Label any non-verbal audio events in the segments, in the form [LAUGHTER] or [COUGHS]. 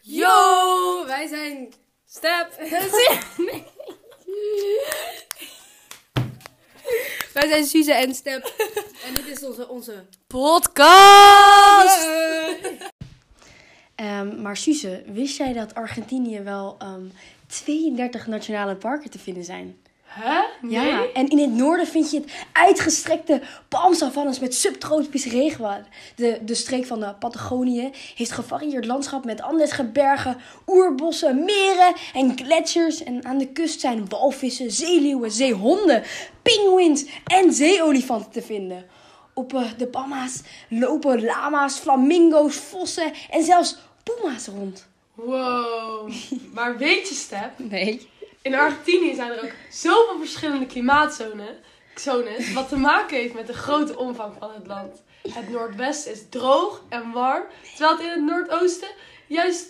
Yo, wij zijn Step. [LAUGHS] Nee. wij zijn Suze en Step. En dit is onze, onze podcast. Ehm, maar Suze, wist jij dat Argentinië wel ehm, 32 nationale parken te vinden zijn? Hè? Ja, en in het noorden vind je het uitgestrekte palmsavannes met subtropische regenwoud. De, de streek van de Patagonië heeft gevarieerd landschap met andesige bergen, oerbossen, meren en gletsjers. En aan de kust zijn walvissen, zeeleeuwen, zeehonden, pinguïns en zeeolifanten te vinden. Op eh, de Bahamas lopen lama's, flamingo's, vossen en zelfs puma's rond. Wow. [LAUGHS] Maar weet je, Step, Nee. In Argentinië zijn er ook zoveel verschillende klimaatzones, zones, wat te maken heeft met de grote omvang van het land. Het noordwesten is droog en warm, terwijl het in het noordoosten juist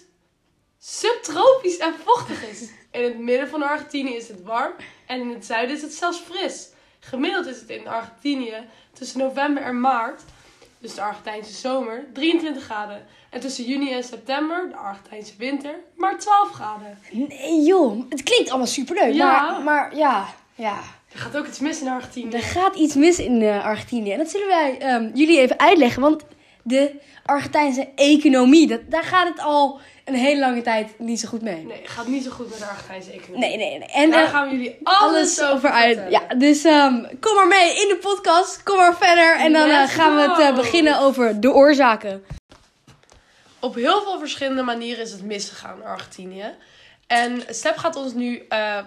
subtropisch en vochtig is. In het midden van Argentinië is het warm en in het zuiden is het zelfs fris. Gemiddeld is het in Argentinië tussen november en maart, dus de Argentijnse zomer, 23 graden. En tussen juni en september, de Argentijnse winter, maar 12 graden. Nee joh, het klinkt allemaal superleuk. Ja. Maar, maar ja, ja. Er gaat ook iets mis in Argentinië. Er gaat iets mis in eh, Argentinië. En dat zullen wij ehm, jullie even uitleggen. Want de Argentijnse economie, dat, daar gaat het al een hele lange tijd niet zo goed mee. Nee, het gaat niet zo goed met de Argentijnse economie. Nee, nee, nee. En Daar eh, gaan we jullie alles, over uit. Ja, dus ehm, kom maar mee in de podcast. Kom maar verder. En dan eh, gaan we het eh, beginnen over de oorzaken. Op heel veel verschillende manieren is het misgegaan in Argentinië. En Step gaat ons nu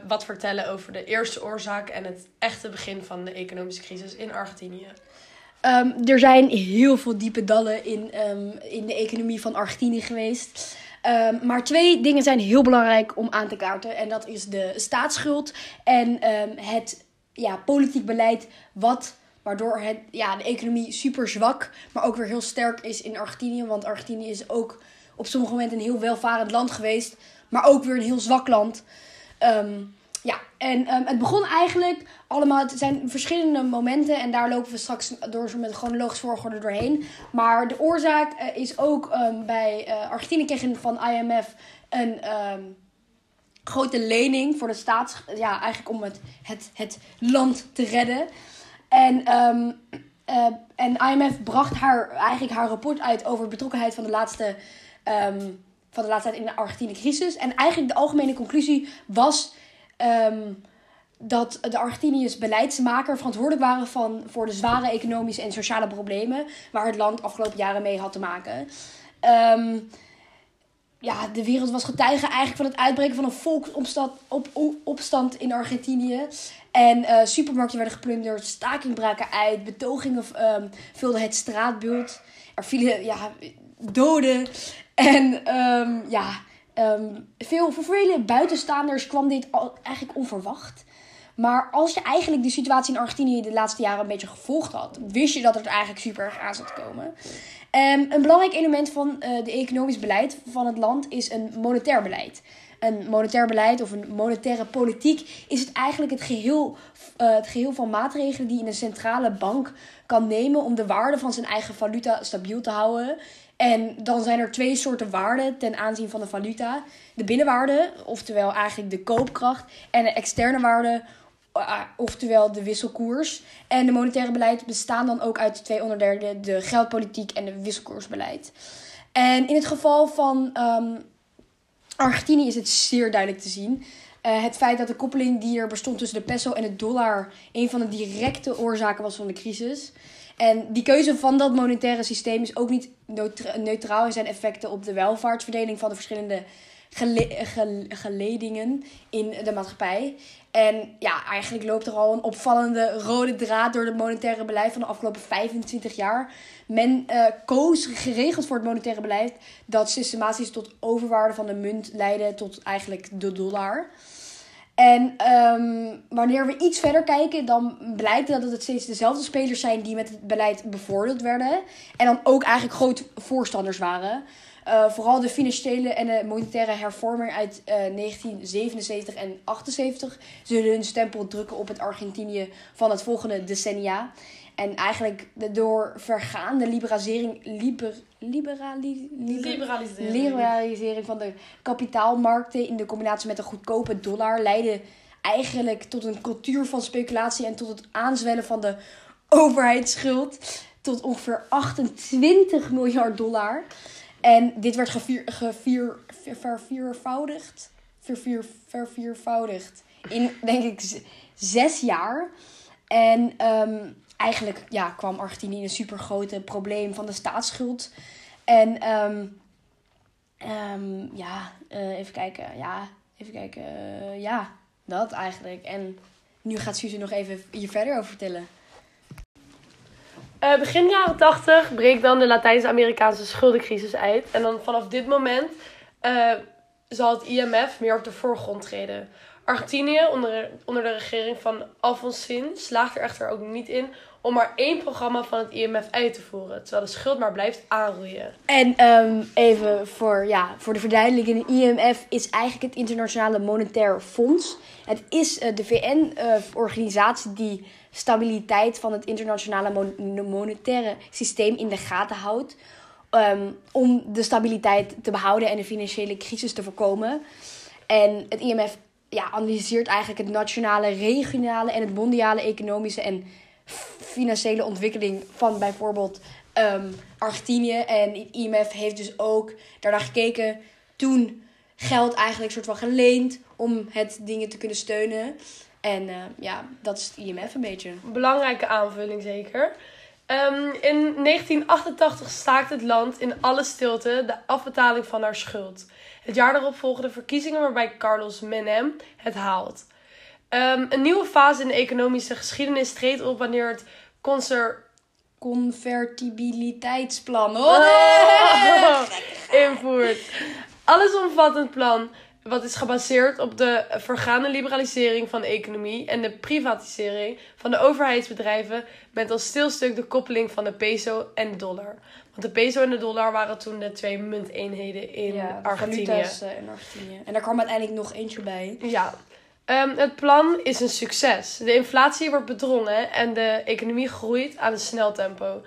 wat vertellen over de eerste oorzaak en het echte begin van de economische crisis in Argentinië. Ehm, er zijn heel veel diepe dallen in, ehm, in de economie van Argentinië geweest. Ehm, maar twee dingen zijn heel belangrijk om aan te kaarten. En dat is de staatsschuld en het ja, politiek beleid. Wat, waardoor het, ja, de economie super zwak, maar ook weer heel sterk is in Argentinië. Want Argentinië is ook op sommige momenten een heel welvarend land geweest. Maar ook weer een heel zwak land. Ehm, ja, en ehm, het begon eigenlijk allemaal. Het zijn verschillende momenten en daar lopen we straks door met een chronologisch volgorde doorheen. Maar de oorzaak eh, is ook ehm, bij eh, Argentinië kregen van IMF een ehm, grote lening voor de staat. Ja, eigenlijk om het, het, het land te redden. En, eh, en IMF bracht haar, eigenlijk haar rapport uit over betrokkenheid van de laatste, van de laatste tijd in de Argentinië-crisis. En eigenlijk de algemene conclusie was ehm, dat de Argentiniërs beleidsmaker verantwoordelijk waren van, voor de zware economische en sociale problemen waar het land afgelopen jaren mee had te maken. Ehm, ja, de wereld was getuige eigenlijk van het uitbreken van een volksopstand op, op- opstand in Argentinië. En eh, supermarkten werden geplunderd, staking braken uit, betogingen ehm, vulden het straatbeeld. Er vielen ja, doden. En ja, ehm, veel, voor vele buitenstaanders kwam dit eigenlijk onverwacht. Maar als je eigenlijk de situatie in Argentinië de laatste jaren een beetje gevolgd had, wist je dat het eigenlijk super erg aan te komen. Ehm, een belangrijk element van eh de economisch beleid van het land is een monetair beleid. Een monetair beleid of een monetaire politiek is het eigenlijk het geheel, eh, het geheel van maatregelen die een centrale bank kan nemen om de waarde van zijn eigen valuta stabiel te houden. En dan zijn er twee soorten waarden ten aanzien van de valuta. De binnenwaarde, oftewel eigenlijk de koopkracht, en de externe waarde, uh, oftewel de wisselkoers. En de monetaire beleid bestaan dan ook uit twee onderdelen, de geldpolitiek en de wisselkoersbeleid. En in het geval van ehm, Argentinië is het zeer duidelijk te zien. Eh, het feit dat de koppeling die er bestond tussen de peso en de dollar een van de directe oorzaken was van de crisis. En die keuze van dat monetaire systeem is ook niet neutra- neutraal in zijn effecten op de welvaartsverdeling van de verschillende gele- gel- geledingen in de maatschappij. En ja, eigenlijk loopt er al een opvallende rode draad door het monetaire beleid van de afgelopen 25 jaar. Men eh, koos geregeld voor het monetaire beleid dat systematisch tot overwaarde van de munt leidde tot eigenlijk de dollar. En ehm, wanneer we iets verder kijken, dan blijkt dat het steeds dezelfde spelers zijn die met het beleid bevoordeeld werden. En dan ook eigenlijk groot voorstanders waren. Eh, vooral de financiële en de monetaire hervorming uit eh, 1977 en 78 zullen hun stempel drukken op het Argentinië van het volgende decennia. En eigenlijk de door vergaande liberalisering, liber, liberali, liber- Liberalisering. liberalisering van de kapitaalmarkten in de combinatie met een goedkope dollar leidde eigenlijk tot een cultuur van speculatie en tot het aanzwellen van de overheidsschuld tot ongeveer 28 miljard dollar. En dit werd gevier, gevier, ver- verviervoudigd, vervier, verviervoudigd in, denk ik, zes jaar. En ehm, eigenlijk ja, kwam Argentinië in een supergrote probleem van de staatsschuld. En ehm, ja, eh, even kijken. Ja, even kijken. eh, ja, dat eigenlijk. En nu gaat Suze nog even hier verder over vertellen. Eh, begin jaren 80 breekt dan de Latijns-Amerikaanse schuldencrisis uit. En dan vanaf dit moment zal het IMF meer op de voorgrond treden. Argentinië, onder, onder de regering van Alfonsín, slaagt er echter ook niet in om maar één programma van het IMF uit te voeren. Terwijl de schuld maar blijft aangroeien. En ehm, even voor, ja, voor de verduidelijking. De IMF is eigenlijk het Internationale Monetair Fonds. Het is eh, de VN-organisatie die stabiliteit van het internationale mon- monetaire systeem in de gaten houdt. ehm, om de stabiliteit te behouden en een financiële crisis te voorkomen. En het IMF ja, analyseert eigenlijk het nationale, regionale en het mondiale economische en financiële ontwikkeling van bijvoorbeeld ehm, Argentinië. En IMF heeft dus ook daarna gekeken. Toen geld eigenlijk soort van geleend om het dingen te kunnen steunen. En eh, ja, dat is het IMF een beetje. Belangrijke aanvulling zeker. Ehm, in 1988 staakt het land in alle stilte de afbetaling van haar schuld. Het jaar daarop volgen de verkiezingen waarbij Carlos Menem het haalt. Ehm, een nieuwe fase in de economische geschiedenis treedt op wanneer het conser... Convertibiliteitsplan. Oh, [LAUGHS] Oh, invoert. Allesomvattend plan wat is gebaseerd op de vergaande liberalisering van de economie en de privatisering van de overheidsbedrijven met als stilstuk de koppeling van de peso en de dollar. Want de peso en de dollar waren toen de twee munteenheden in ja, Argentinië. valuta's, eh, in Argentinië. En daar kwam uiteindelijk nog eentje bij. Ja. Ehm, het plan is een succes. De inflatie wordt bedrongen en de economie groeit aan een snel tempo.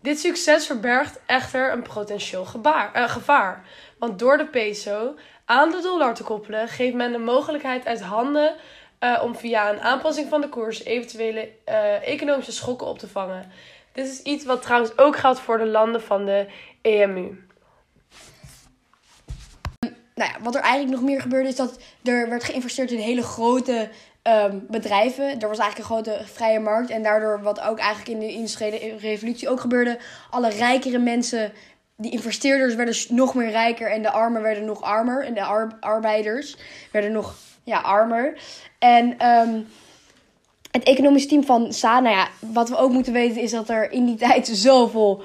Dit succes verbergt echter een potentieel eh, gevaar. Want door de peso aan de dollar te koppelen, geeft men de mogelijkheid uit handen eh, om via een aanpassing van de koers eventuele eh, economische schokken op te vangen. Dit is iets wat trouwens ook geldt voor de landen van de EMU. Nou ja, wat er eigenlijk nog meer gebeurde is dat er werd geïnvesteerd in hele grote ehm, bedrijven. Er was eigenlijk een grote vrije markt. En daardoor, wat ook eigenlijk in de industriële revolutie ook gebeurde, alle rijkere mensen, die investeerders werden nog meer rijker en de armen werden nog armer. En de ar- arbeiders werden nog ja, armer. En ehm, het economisch team van SA, nou ja, wat we ook moeten weten is dat er in die tijd zoveel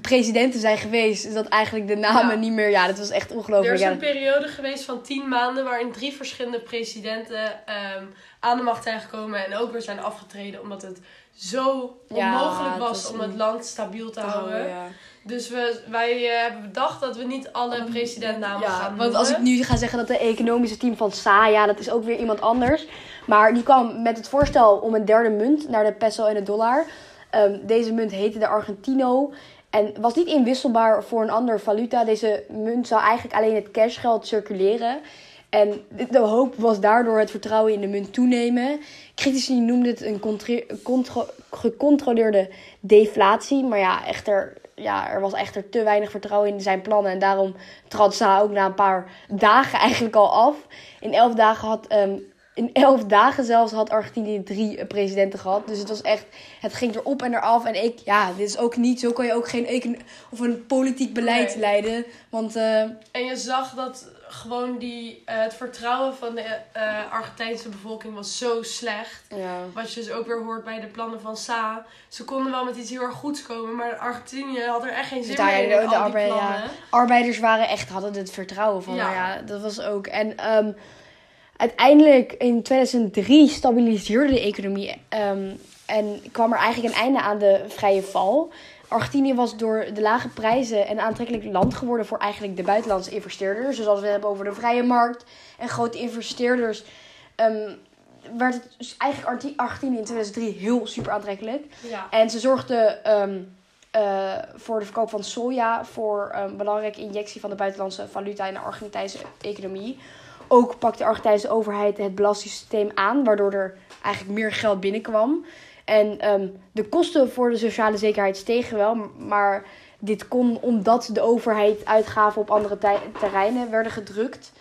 presidenten zijn geweest. Dat eigenlijk de namen Ja. niet meer, ja, dat was echt Er ongelooflijk. is Ja, een periode geweest van tien maanden waarin drie verschillende presidenten ehm, aan de macht zijn gekomen en ook weer zijn afgetreden omdat het zo onmogelijk was was om het land stabiel te houden. Oh, ja. Dus we, wij eh, hebben bedacht dat we niet alle presidentnamen gaan noemen. want als ik nu ga zeggen dat de economische team van SA, ja, dat is ook weer iemand anders. Maar die kwam met het voorstel om een derde munt naar de peso en de dollar. Ehm, deze munt heette de Argentino en was niet inwisselbaar voor een andere valuta. Deze munt zou eigenlijk alleen het cashgeld circuleren. En de- hoop was daardoor het vertrouwen in de munt toenemen. Critici noemden het een gecontroleerde deflatie. Maar ja, echter, ja, er was echter te weinig vertrouwen in zijn plannen. En daarom trad Sa ook na een paar dagen eigenlijk al af. In elf dagen had... ehm, in elf dagen zelfs had Argentinië drie eh, presidenten gehad. Dus het was echt, het ging erop en eraf. En ik, ja, dit is ook niet, zo kan je ook geen econ of een politiek beleid Nee. leiden. Want eh, En je zag dat gewoon die, eh, het vertrouwen van de eh, Argentijnse bevolking was zo slecht. ja. Wat je dus ook weer hoort bij de plannen van Sa. Ze konden wel met iets heel erg goeds komen, maar Argentinië had er echt geen zin daar, meer in, de- de arbeid- ja. arbeiders waren echt, hadden het vertrouwen van. Ja. Nou ja, dat was ook. En ehm, uiteindelijk in 2003 stabiliseerde de economie. ehm, en kwam er eigenlijk een einde aan de vrije val. Argentinië was door de lage prijzen een aantrekkelijk land geworden voor eigenlijk de buitenlandse investeerders. Dus als we het hebben over de vrije markt en grote investeerders. ehm, werd het dus eigenlijk Argentinië in 2003 heel super aantrekkelijk. Ja. En ze zorgde ehm, eh, voor de verkoop van soja, voor een belangrijke injectie van de buitenlandse valuta in de Argentijnse economie. Ook pakte de Argentijnse overheid het belastingssysteem aan, waardoor er eigenlijk meer geld binnenkwam. En ehm, de kosten voor de sociale zekerheid stegen wel, maar dit kon omdat de overheid uitgaven op andere terreinen werden gedrukt.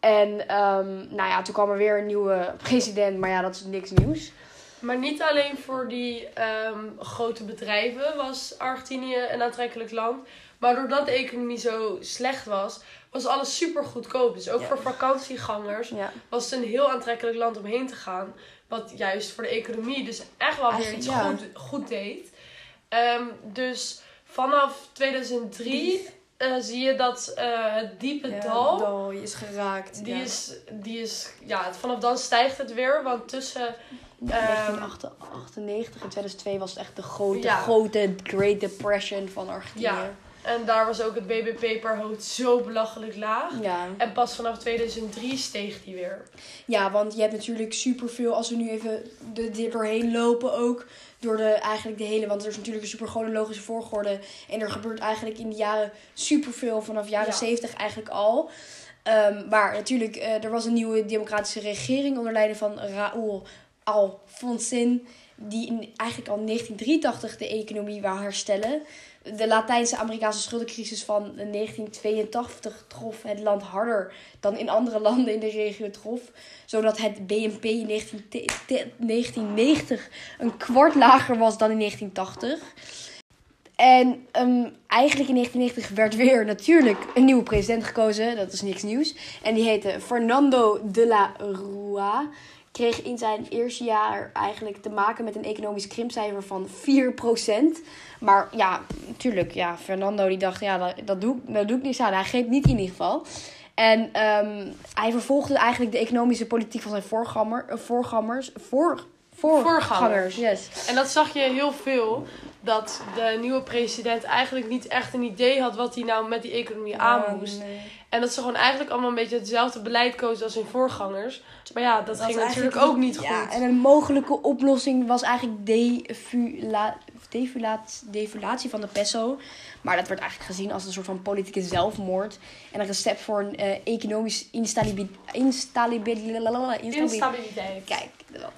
En ehm, nou ja, toen kwam er weer een nieuwe president, maar ja, dat is niks nieuws. Maar niet alleen voor die ehm, grote bedrijven was Argentinië een aantrekkelijk land. Maar doordat de economie zo slecht was, was alles super goedkoop. Dus ook Ja. voor vakantiegangers Ja. was het een heel aantrekkelijk land om heen te gaan. Wat juist voor de economie dus echt wel weer iets ja. goed, goed deed. Ehm, dus vanaf 2003 eh, zie je dat eh, het diepe dal... is geraakt. Die is, die is, ja, vanaf dan stijgt het weer. Want tussen, ehm, 1998 en 2002 was het echt de grote, grote Great Depression van Argentinië. En daar was ook het BBP per hoofd zo belachelijk laag. Ja. En pas vanaf 2003 steeg die weer. ja, want je hebt natuurlijk superveel, als we nu even de, er doorheen lopen ook, door de, eigenlijk de hele, want er is natuurlijk een super chronologische volgorde. En er gebeurt eigenlijk in de jaren superveel, vanaf jaren Ja. 70 eigenlijk al. Ehm, maar natuurlijk, eh, er was een nieuwe democratische regering onder leiding van Raúl Alfonsín. Die in, eigenlijk al in 1983 de economie wou herstellen. De Latijnse-Amerikaanse schuldencrisis van 1982 trof het land harder dan in andere [LAUGHS] landen in de regio trof. Zodat het BNP in 19 te- te- 1990 een kwart lager was dan in 1980. En ehm, eigenlijk in 1990 werd weer natuurlijk een nieuwe president gekozen. Dat is niks nieuws. En die heette Fernando de la Rúa. Kreeg in zijn eerste jaar eigenlijk te maken met een economisch krimpcijfer van 4%. Maar ja, natuurlijk, ja, Fernando die dacht, ja, dat, dat, doe, ik- dat doe ik niks aan. Hij greep niet in ieder geval. En ehm, hij vervolgde eigenlijk de economische politiek van zijn voorganger, eh, voorgangers. Voor, voorgangers, Voorgangers. yes. En dat zag je heel veel. Dat de nieuwe president eigenlijk niet echt een idee had wat hij nou met die economie aan moest. nee. En dat ze gewoon eigenlijk allemaal een beetje hetzelfde beleid kozen als hun voorgangers. Maar ja, dat, Dat ging natuurlijk ook niet goed. Ja, en een mogelijke oplossing was eigenlijk defula, defulaat, deflatie van de peso. Maar dat werd eigenlijk gezien als een soort van politieke zelfmoord. En een recept voor een eh, economisch instabiel, instabiel, Instabiliteit. Kijk, dat.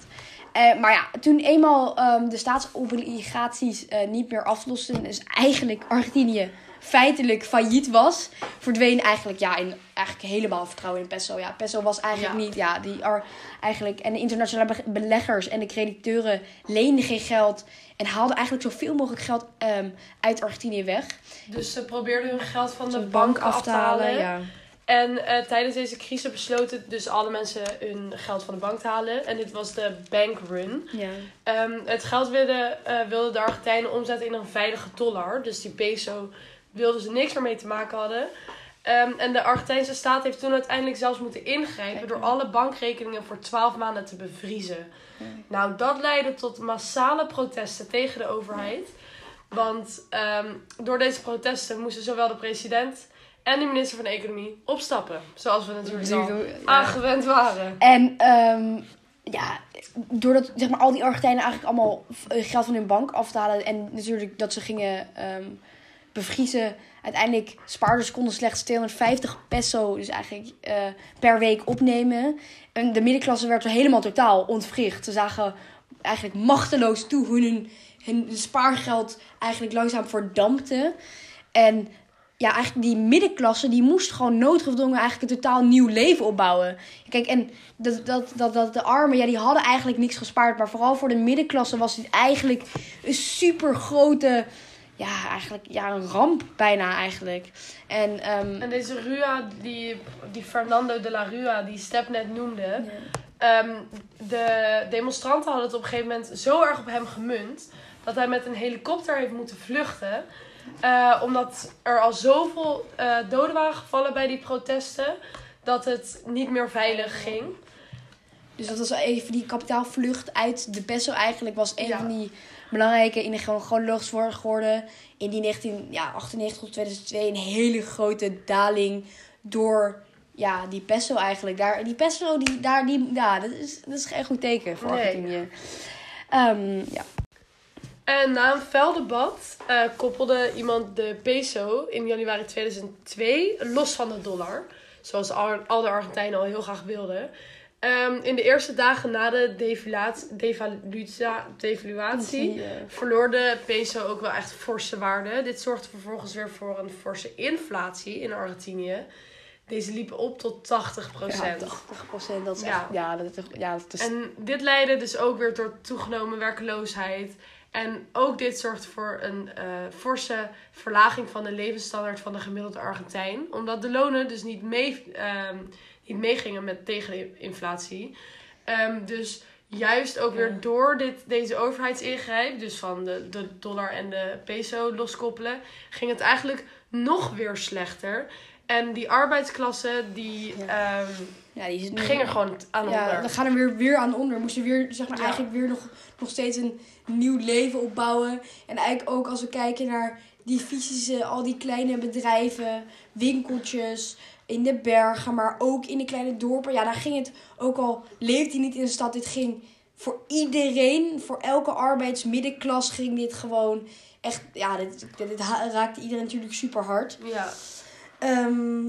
Eh, maar ja, toen eenmaal ehm, de staatsobligaties eh, niet meer aflosten, dus eigenlijk Argentinië feitelijk failliet was, verdween eigenlijk, ja, in, eigenlijk helemaal vertrouwen in peso. Ja, peso was eigenlijk Ja. niet, ja, die eigenlijk, en de internationale be- beleggers en de crediteuren leenden geen geld en haalden eigenlijk zoveel mogelijk geld ehm, uit Argentinië weg. Dus ze probeerden hun geld van de bank af te halen. ja. En eh, tijdens deze crisis besloten dus alle mensen hun geld van de bank te halen. En dit was de bankrun. ja. Ehm, het geld wilden, eh, wilden de Argentijnen omzetten in een veilige dollar. Dus die peso wilden ze niks meer mee te maken hadden. Ehm, en de Argentijnse staat heeft toen uiteindelijk zelfs moeten ingrijpen door alle bankrekeningen voor 12 maanden te bevriezen. Nou, dat leidde tot massale protesten tegen de overheid. Want ehm, door deze protesten moesten zowel de president en de minister van Economie opstappen. Zoals we natuurlijk al Ja. aangewend waren. En ehm, ja, doordat zeg maar, al die Argentijnen eigenlijk allemaal eh, geld van hun bank af te halen. En natuurlijk dat ze gingen bevriezen. Uiteindelijk spaarders konden slechts 250 peso, dus eigenlijk eh, per week opnemen. En de middenklasse werd er helemaal totaal ontwricht. Ze zagen eigenlijk machteloos toe hoe hun, hun spaargeld eigenlijk langzaam verdampte. En ja, eigenlijk die middenklasse, die moest gewoon noodgedwongen eigenlijk een totaal nieuw leven opbouwen. Kijk, en dat, dat, dat, dat de armen, ja, die hadden eigenlijk niks gespaard. Maar vooral voor de middenklasse was dit eigenlijk een super grote, ja, eigenlijk, ja, een ramp bijna eigenlijk. En, ehm, En deze Rua, die, die Fernando de la Rua, die Step net noemde. ehm, de demonstranten hadden het op een gegeven moment zo erg op hem gemunt. dat hij met een helikopter heeft moeten vluchten. Eh, omdat er al zoveel eh, doden waren gevallen bij die protesten. dat het niet meer veilig ging. Dus dat was even die kapitaalvlucht uit de peso eigenlijk was een Ja. van die belangrijke in de gewoon chronologisch volgorde. In die 1998 tot 2002 een hele grote daling door ja, die peso eigenlijk. Daar, die peso, die, daar, die, ja, dat is, dat is geen goed teken voor Nee. Argentinië. Ehm, ja. En na een fel debat eh, koppelde iemand de peso in januari 2002 los van de dollar. Zoals al, al de Argentijnen al heel graag wilden. Ehm, in de eerste dagen na de devaluatie verloor de peso ook wel echt forse waarde. Dit zorgde vervolgens weer voor een forse inflatie in Argentinië. Deze liep op tot 80 ja, 80 procent. Dat is Ja. echt, ja, dat is, ja, dat is En dit leidde dus ook weer tot toegenomen werkloosheid. En ook dit zorgt voor een eh, forse verlaging van de levensstandaard van de gemiddelde Argentijn. Omdat de lonen dus niet, mee, ehm, niet meegingen met tegen de inflatie. Ehm, dus juist ook weer Ja. door dit, deze overheidsingrijp, dus van de, de dollar en de peso loskoppelen, ging het eigenlijk nog weer slechter. En die arbeidsklasse, die Ja. ja, die ging er gewoon aan Ja, onder. we gaan er weer, weer aan onder. Moesten weer, zeg maar, Ja. eigenlijk weer nog, nog steeds een nieuw leven opbouwen. En eigenlijk ook als we kijken naar die fysische, al die kleine bedrijven, winkeltjes in de bergen, maar ook in de kleine dorpen. Ja, daar ging het ook al, leefde hij niet in de stad. Dit ging voor iedereen, voor elke arbeidsmiddenklas ging dit gewoon echt, ja, dit, dit raakte iedereen natuurlijk super hard. Ja. Ehm,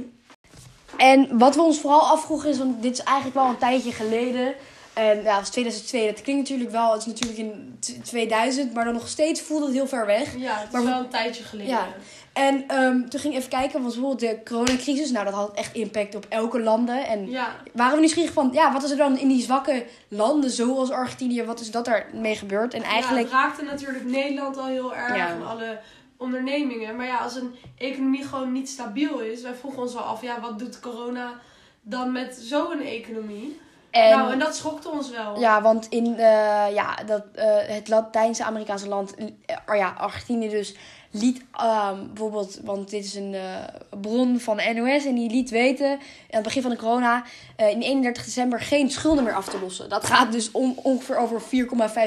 en wat we ons vooral afvroegen is, want dit is eigenlijk wel een tijdje geleden. En ja, het is 2002, dat klinkt natuurlijk wel, het is natuurlijk in t- 2000, maar dan nog steeds voelde het heel ver weg. Ja, het is Maar we- wel een tijdje geleden. Ja. En ehm, toen ging ik even kijken, want bijvoorbeeld de coronacrisis, nou dat had echt impact op elke landen. En Ja. waren we nieuwsgierig van, ja, wat is er dan in die zwakke landen, zoals Argentinië, wat is dat daarmee gebeurd? En eigenlijk, Ja, het raakte natuurlijk Nederland al heel erg Ja. en alle ondernemingen. Maar ja, als een economie gewoon niet stabiel is, wij vroegen ons wel af, ja, wat doet corona dan met zo'n economie? en, nou, en dat schokte ons wel. Ja, want in eh, ja, dat, eh, het Latijnse-Amerikaanse land, eh, ja, Argentinië dus, liet ehm, bijvoorbeeld, want dit is een eh, bron van de NOS en die liet weten aan het begin van de corona eh, in 31 december geen schulden meer af te lossen. Dat gaat dus om, ongeveer over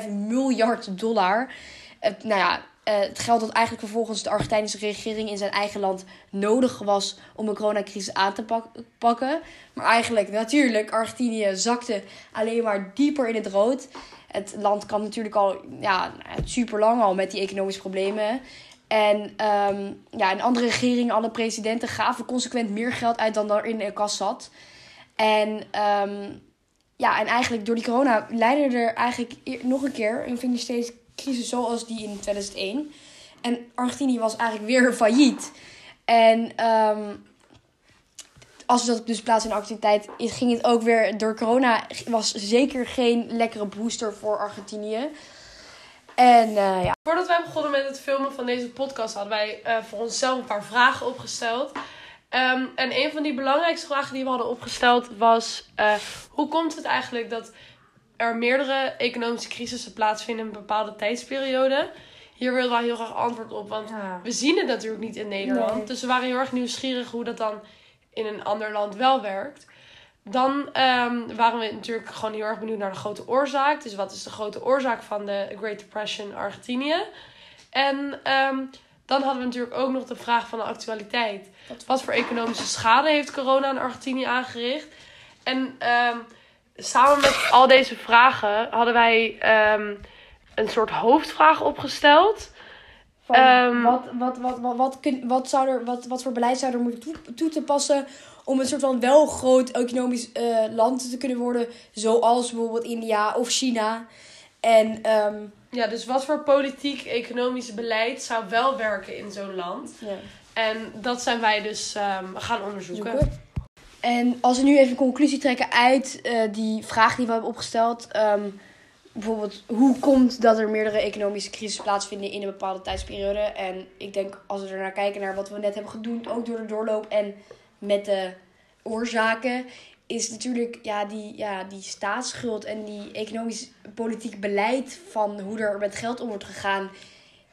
4,5 miljard dollar. Het, nou ja, eh, het geld dat eigenlijk vervolgens de Argentijnse regering in zijn eigen land nodig was om de coronacrisis aan te pak- pakken. Maar eigenlijk, natuurlijk, Argentinië zakte alleen maar dieper in het rood. Het land kwam natuurlijk al ja, super lang al met die economische problemen. En ehm, ja, en andere regeringen, alle presidenten gaven consequent meer geld uit dan er in de kas zat. En ehm, ja, en eigenlijk door die corona leidde er eigenlijk eer- nog een keer een financiële crisis zoals die in 2001. En Argentinië was eigenlijk weer [LAUGHS] failliet. En ehm, als dat dus plaats in activiteit ging het ook weer door corona. Was zeker geen lekkere booster voor Argentinië. En eh, ja, Voordat wij begonnen met het filmen van deze podcast, hadden wij eh, voor onszelf een paar vragen opgesteld. Ehm, en een van die belangrijkste vragen die we hadden opgesteld was: eh, hoe komt het eigenlijk dat er meerdere economische crisissen plaatsvinden in een bepaalde tijdsperiode? Hier wilden wij heel graag antwoord op, want we zien het natuurlijk niet in Nederland. Nee. Dus we waren heel erg nieuwsgierig hoe dat dan in een ander land wel werkt. Dan ehm, waren we natuurlijk gewoon heel erg benieuwd naar de grote oorzaak. Dus wat is de grote oorzaak van de Great Depression Argentinië? En ehm, dan hadden we natuurlijk ook nog de vraag van de actualiteit. Wat- voor economische schade heeft corona aan Argentinië aangericht? En ehm, samen met al deze vragen hadden wij een soort hoofdvraag opgesteld. Van wat, wat, wat, wat, wat, zou er, wat, wat voor beleid zou er moeten toe, toe te passen om een soort van wel groot economisch eh, land te kunnen worden, zoals bijvoorbeeld India of China. En ehm, Ja, dus wat voor politiek, economisch beleid zou wel werken in zo'n land? ja, En dat zijn wij dus ehm, gaan onderzoeken. zoeken. En als we nu even een conclusie trekken uit eh, die vraag die we hebben opgesteld. ehm, bijvoorbeeld, hoe komt dat er meerdere economische crisis plaatsvinden in een bepaalde tijdsperiode? En ik denk, als we er naar kijken naar wat we net hebben gedaan, ook door de doorloop en met de oorzaken, is natuurlijk ja, die, ja, die staatsschuld en die economisch politiek beleid van hoe er met geld om wordt gegaan,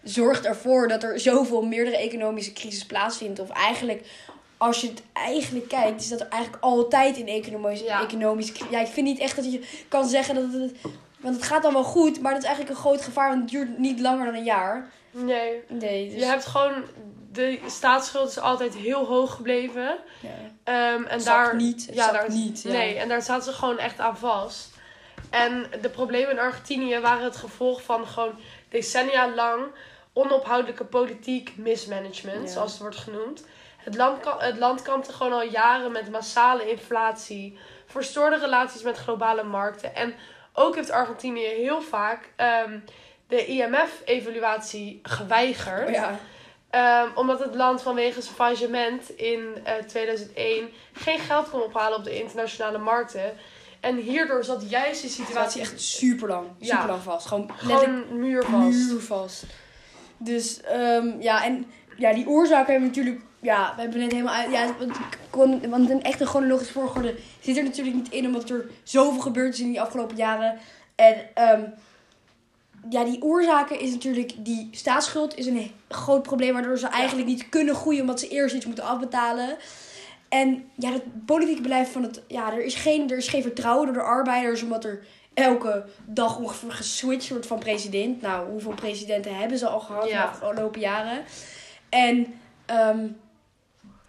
zorgt ervoor dat er zoveel meerdere economische crisis plaatsvindt. Of eigenlijk, als je het eigenlijk kijkt, is dat er eigenlijk altijd een economisch, Ja. economische crisis. Ja, ik vind niet echt dat je kan zeggen dat het. Want het gaat dan wel goed, maar dat is eigenlijk een groot gevaar, want het duurt niet langer dan een jaar. Nee. Nee, dus... Je hebt gewoon de staatsschuld is altijd heel hoog gebleven. Ja. Ehm, en daar, niet, ja, daar, niet, ja. Nee, en daar zaten ze gewoon echt aan vast. En de problemen in Argentinië waren het gevolg van gewoon decennia lang onophoudelijke politiek mismanagement, Ja. zoals het wordt genoemd. Het land, het land kampte gewoon al jaren met massale inflatie, verstoorde relaties met globale markten. En ook heeft Argentinië heel vaak ehm, de IMF-evaluatie geweigerd. Oh ja. Ehm, omdat het land vanwege zijn faillissement in eh, 2001 geen geld kon ophalen op de internationale markten. En hierdoor zat juist die situatie echt super lang. Ja. Super lang vast. Gewoon gewoon muurvast. muurvast. Dus ehm, ja, en ja, die oorzaken hebben we natuurlijk. Ja, we hebben net helemaal uit. Ja, want, ik kon, want een echte chronologische volgorde zit er natuurlijk niet in, omdat er zoveel gebeurd is in die afgelopen jaren. En ehm, ja, die oorzaken is natuurlijk. Die staatsschuld is een groot probleem, waardoor ze eigenlijk niet kunnen groeien, omdat ze eerst iets moeten afbetalen. En ja, het politieke beleid van het. Ja, er is geen, er is geen vertrouwen door de arbeiders, omdat er elke dag ongeveer geswitcht wordt van president. Nou, hoeveel presidenten hebben ze al gehad Ja. de afgelopen jaren? En ehm,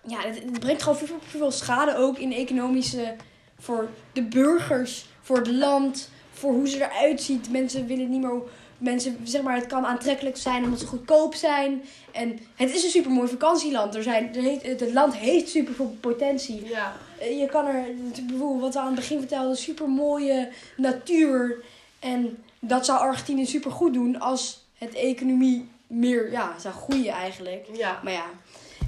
ja, het, het brengt gewoon veel, veel, veel schade ook in de economische. voor de burgers, voor het land, voor hoe ze eruit ziet. Mensen willen niet meer. Mensen, zeg maar, het kan aantrekkelijk zijn omdat ze goedkoop zijn. En het is een super mooi vakantieland. Er zijn, er heeft, het, land heeft super veel potentie. Ja, Eh, Je kan er, bijvoorbeeld wat we aan het begin vertelden, super mooie natuur. En dat zou Argentinië super goed doen als het economie meer ja, zou groeien eigenlijk. ja. Maar ja.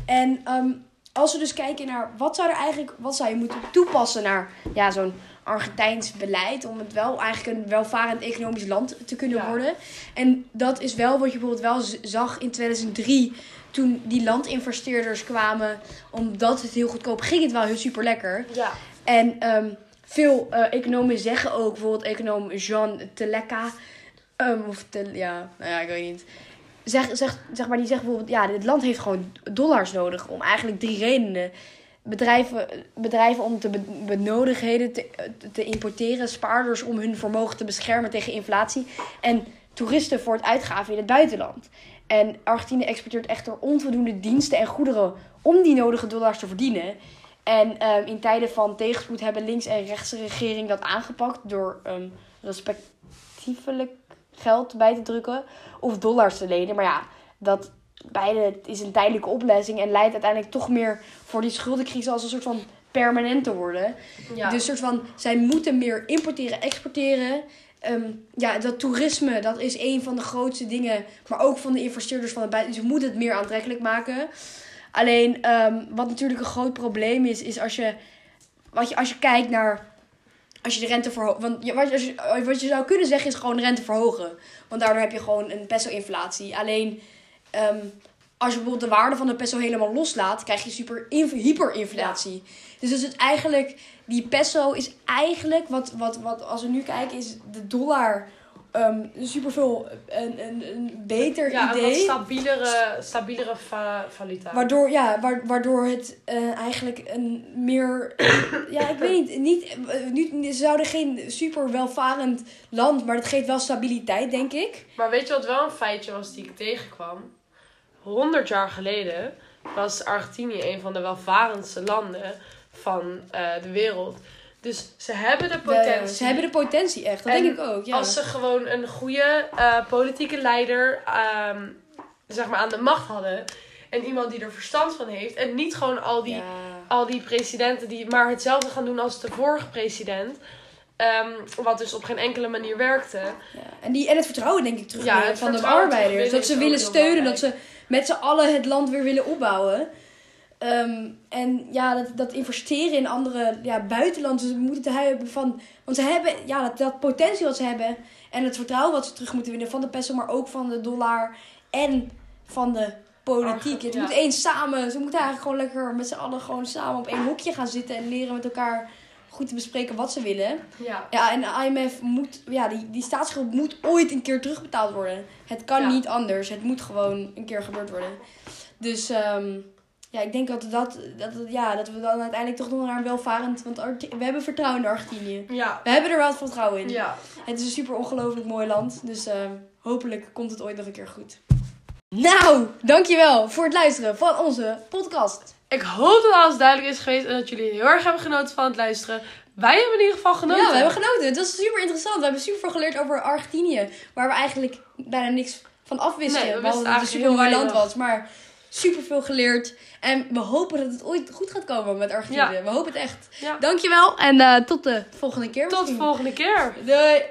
En ehm, als we dus kijken naar wat zou er eigenlijk, wat zou je moeten toepassen naar ja, zo'n Argentijns beleid. Om het wel eigenlijk een welvarend economisch land te kunnen Ja. worden. En dat is wel wat je bijvoorbeeld wel zag in 2003. Toen die landinvesteerders kwamen. Omdat het heel goedkoop ging, het wel heel super lekker. ja. En ehm, veel eh, economen zeggen ook, bijvoorbeeld econoom Jean Teleka, ehm, of te, ja, nou ja, ik weet niet. Zeg, zeg, zeg maar, die zegt bijvoorbeeld, ja, dit land heeft gewoon dollars nodig om eigenlijk drie redenen. Bedrijven, bedrijven om de be- benodigdheden te, te importeren, spaarders om hun vermogen te beschermen tegen inflatie en toeristen voor het uitgaven in het buitenland. En Argentinië exporteert echter onvoldoende diensten en goederen om die nodige dollars te verdienen. En ehm, in tijden van tegenspoed hebben links- en rechtse regering dat aangepakt door ehm, respectievelijk geld bij te drukken of dollars te lenen. Maar ja, dat beide is een tijdelijke oplossing en leidt uiteindelijk toch meer voor die schuldencrisis als een soort van permanent te worden. ja. Dus soort van, zij moeten meer importeren, exporteren. Ehm, ja, dat toerisme, dat is een van de grootste dingen. Maar ook van de investeerders van het buiten. Dus je moet het meer aantrekkelijk maken. Alleen, ehm, wat natuurlijk een groot probleem is, is als je, wat je, als je kijkt naar... Als je de rente verhoogt. Want je, wat, je, wat je zou kunnen zeggen is gewoon de rente verhogen. Want daardoor heb je gewoon een peso-inflatie. Alleen, ehm, als je bijvoorbeeld de waarde van de peso helemaal loslaat, krijg je super inf- hyperinflatie. Dus dat is het eigenlijk, die peso is eigenlijk, wat, wat, wat als we nu kijken, is de dollar ehm super veel een, een, een beter ja, een idee. wat stabielere, stabielere va- valuta. Waardoor, ja, wa- waardoor het eh, eigenlijk een meer. [COUGHS] ja, ik weet niet. niet eh, nu, ze zouden geen super welvarend land, maar dat geeft wel stabiliteit, denk ik. Maar weet je wat wel een feitje was die ik tegenkwam? 100 jaar geleden was Argentinië een van de welvarendste landen van eh, de wereld. Dus ze hebben de potentie. De- ze hebben de potentie echt, dat En denk ik ook. Ja. Als ze gewoon een goede eh, politieke leider ehm, zeg maar aan de macht hadden. En iemand die er verstand van heeft. En niet gewoon al die, Ja. al die presidenten die maar hetzelfde gaan doen als de vorige president. Ehm, wat dus op geen enkele manier werkte. Ja, en, die, en het vertrouwen denk ik terug Ja, van de arbeiders. Dat ze willen steunen, dat ze met z'n allen het land weer willen opbouwen. Ehm, en ja, dat, dat investeren in andere ja, buitenlanden. Ze moeten te hebben van. Want ze hebben ja, dat, dat potentie wat ze hebben. En het vertrouwen wat ze terug moeten winnen van de peso, maar ook van de dollar. En van de politiek. Het ja. moet eens samen. Ze moeten eigenlijk gewoon lekker met z'n allen gewoon samen op één hoekje gaan zitten. En leren met elkaar goed te bespreken wat ze willen. Ja. Ja, en de IMF moet, ja, die, die staatsschuld moet ooit een keer terugbetaald worden. Het kan Ja. niet anders. Het moet gewoon een keer gebeurd worden. Dus ehm, ja, ik denk dat, dat, dat, ja, dat we dan uiteindelijk toch nog naar een welvarend... Want we hebben vertrouwen in Argentinië. Ja. We hebben er wel vertrouwen in. Ja. Het is een super ongelooflijk mooi land. Dus ehm, hopelijk komt het ooit nog een keer goed. Nou, dankjewel voor het luisteren van onze podcast. Ik hoop dat alles duidelijk is geweest en dat jullie heel erg hebben genoten van het luisteren. Wij hebben in ieder geval genoten. Ja, we hebben genoten. Het was super interessant. We hebben super veel geleerd over Argentinië. Waar we eigenlijk bijna niks van afwisten. Nee, we wisten dat het een super mooi land was. Maar super veel geleerd. En we hopen dat het ooit goed gaat komen met Argentinië. Ja. We hopen het echt. Ja. Dankjewel. En eh, tot de volgende keer Tot de volgende keer. Doei.